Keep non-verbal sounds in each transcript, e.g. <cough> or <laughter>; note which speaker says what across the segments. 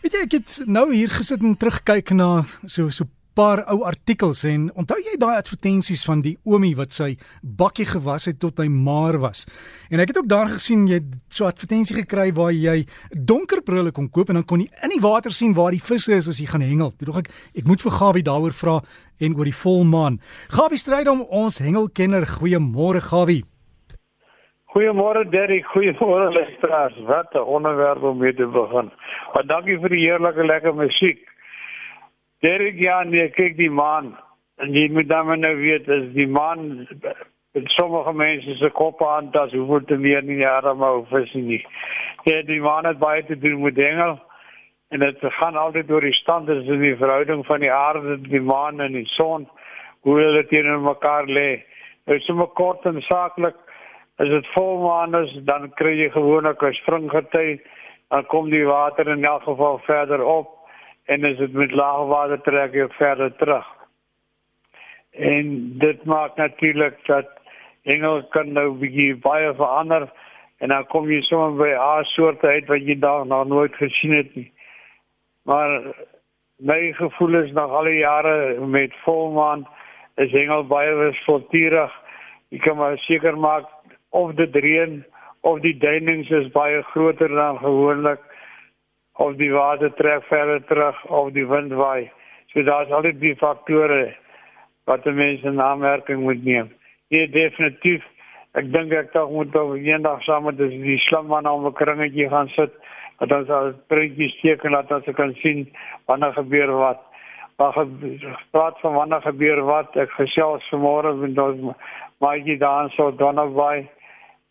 Speaker 1: Weet jy ek het nou hier gesit en terugkyk na so so paar ou artikels en onthou jy daai advertensies van die oomie wat sy bakkie gewas het tot hy maar was. En ek het ook daar gesien jy so advertensie gekry waar jy donker brille kon koop en dan kon jy in die water sien waar die visse is as jy gaan hengel. Toe dog ek ek moet vir Gawie daaroor vra en oor die volmaan. Gawie stryd om ons hengelkenner. Goeiemôre Gawie.
Speaker 2: Goeiemôre Derry, goeiemôre luisteraars. Wat 'n onderwerp om mee te begin. Maar dankie vir die heerlike lekker musiek. Derry, ja, nee, kyk die maan. En jy moet dan nou weet as die maan met sommige mense se koppe aan dat hoe te meer nie jare maar vis nie. Ja, die maan het baie te doen met dinge. En dit gaan altyd oor die standaarde in die verhouding van die aarde, die maan en die son, hoe hulle teenoor mekaar lê. Dit is sommer kort en saaklik As dit volmaan is, dan kry jy gewoonlik 'n springgety, dan kom die water in elk geval verder op en as dit met lae water trek jy verder terug. En dit maak natuurlik dat engel kan nou bietjie baie verander en dan kom jy sommer by 'n soort uit wat jy daar nog nooit gesien het nie. Maar my gevoel is nog al die jare met volmaan is engel baie wispelturig. Jy kan maar seker maak of dit reën of die duinings is baie groter dan gewoonlik of die water trek verder terug of die wind waai. So daar's al die faktore wat mense in aanmerking moet neem. Ja definitief ek dink ek tog moet op eendag saam met die slimman om 'n kringetjie gaan sit dat ons al prentjies teken dat ons kan sien wanneer gebeur wat. Maar gepraat van wanneer gebeur wat ek gesels vanmôre met ons maar jy dan so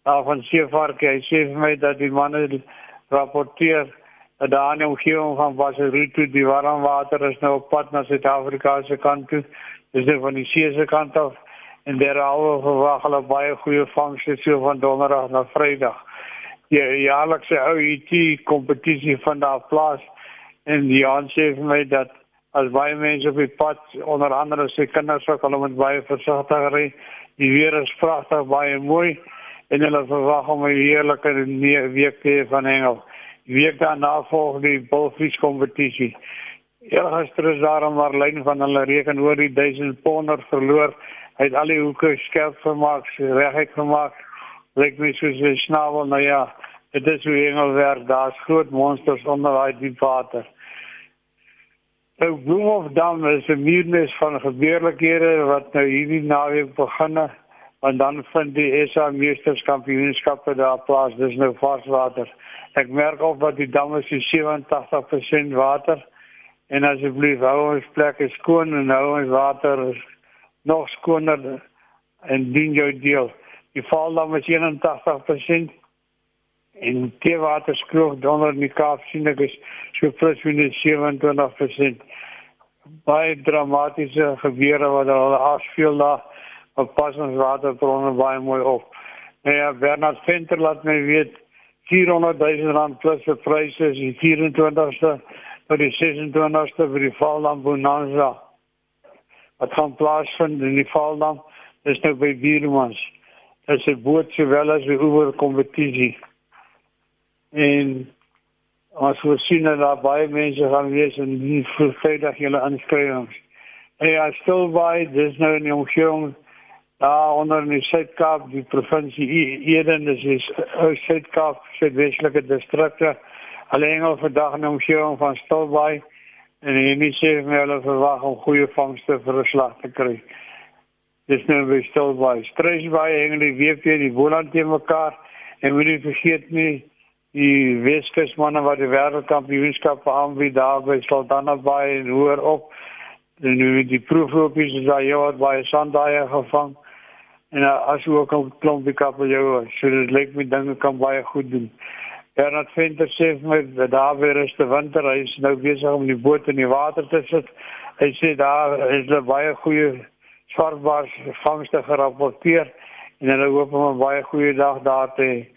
Speaker 2: Donnaby uh, van Seevark hy sê vir my dat die manne rapporteer dat daar 'n omgewing van Wasseruto die warm water is nou op pad na Suid-Afrika se kant toe. Dis nou van die see se kant af en daar al verwag hulle baie goeie vangste so van donderdag na vrydag. Die jaarlikse OET kompetisie van daar plaas en die aansê vir my dat as baie mense op die pad onder andere se kinders ook hulle moet baie versigtig ry. Die weer is pragtig baie mooi en hulle verwag om 'n heerlike week te hê van hengel. Week daarna volg die bulfies kompetisie. Eergister is daar 'n marlyn van hulle reken oor die 1000 ponder verloor. Hy het al die hoeke skerp gemaak, reguit gemaak. Lyk my soos 'n snavel, nou ja. Dit is hoe hengel werk. Daar's groot monsters onder daai diep water. Nou Bloemhofdam is 'n muurnes van gebeurlikhede wat nou hierdie naweek begin het en dan vind die SA meesterskampioenskappe daar plaas. Dis nou varswater ek merk op dat die damme se 87% water. En asseblief hou ons plekke skoon en hou ons water nog skoner en dien jou deel. Die val dan is 81% en die water skroeg donder die Kaap sien ek is so plus minus 27% baie dramatiese gebeure wat al afspeel daar op passende waterbronne baie mooi op. Nou ja, Bernard Venter laat my weet 400 000 rand plus vir pryse is die 24ste tot die 26ste vir die Valdam Bonanza. Wat gaan plaasvind in die Valdam is nou by Biermans. Dit is 'n boot sowel as 'n oewer kompetisie. En as we sien dat daar baie mense gaan wees en die vrydag julle inskrywings. En ja, stil by, dis nou in die omgewing daar onder in die Suid-Kaap, die provinsie Eden, dis is ou Suid-Kaap, Suidweselike distrikte. Hulle hengel vandag in die omgewing van Stilbaai en hulle sê hulle verwag om goeie vangste vir 'n slag te kry. Dis nou by Stilbaai. Streesbaai hengel die week weer die Boland te mekaar en moenie vergeet nie die Weskus manne wat die wêreldkampioenskap aanbied daar by Saldanha Bay en hoor op. En nu die proeflopies is daar jou wat baie sandaaie gevang en uh, as jy ook 'n klompie kabeljou so dit lyk my dinge kan baie goed doen. Bernard Venter sê my dat daar weer is die winter hy is nou besig om die boot in die water te sit. Hy sê daar is 'n baie goeie swartbaars vangste gerapporteer en hulle hoop om 'n baie goeie dag daar te hê.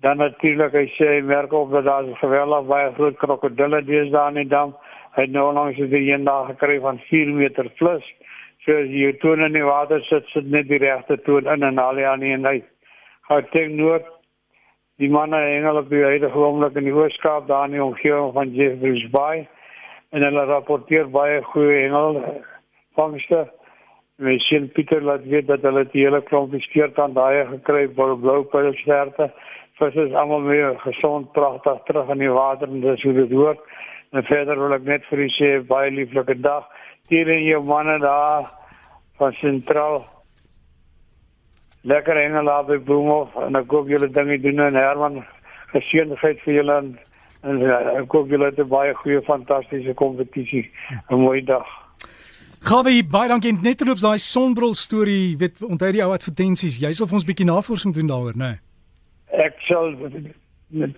Speaker 2: Dan natuurlik hy sê hy merk op dat daar geweldig baie groot krokodille dees daar in die dam. Hy het nou langs die eendag gekry van 4 meter plus. So jy toon in die water sit, sit net die regte toon in en al die ander een uit. Gauteng Noord Die manne hengel op die huidige oomblik in die Ooskaap daar in die omgewing van Jeffreys Bay en hulle rapporteer baie goeie hengel vangste. Mes sien Pieter laat weet dat hulle die hele klompie steertand daai gekry by blou pylsterte. Vis is almal weer gesond, pragtig terug in die water en dis hoe dit hoort. En verder wil ek net vir u sê baie lieflike dag. Hier in jou manne daar van sentraal. Lekker hengel daar by Bloemhof en ek hoop julle dinge doen en Herman geseënheid vir julle en, en ek hoop julle 'n baie goeie fantastiese kompetisie. 'n Mooi dag.
Speaker 1: Gawe baie dankie net terloops daai sonbril storie, weet onthou die ou advertensies. Jy sal vir ons bietjie navorsing doen daaroor, né? Nee?
Speaker 2: Ek sal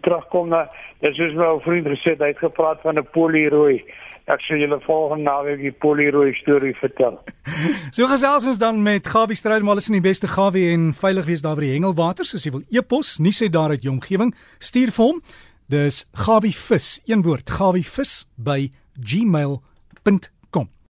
Speaker 2: terugkom na dis soos my ou vriend gesê hy het gepraat van 'n polirooi. Ek sê julle volgende naweek die polirooi storie vertel. <laughs>
Speaker 1: so gesels ons dan met Gawie Stroudmal is in die beste Gawie en veilig wees daar by die Hengelwaters as jy wil e-pos, nie sê daar uit jou omgewing, stuur vir hom. Dis Gawie vis, een woord, Gawie vis by gmail.com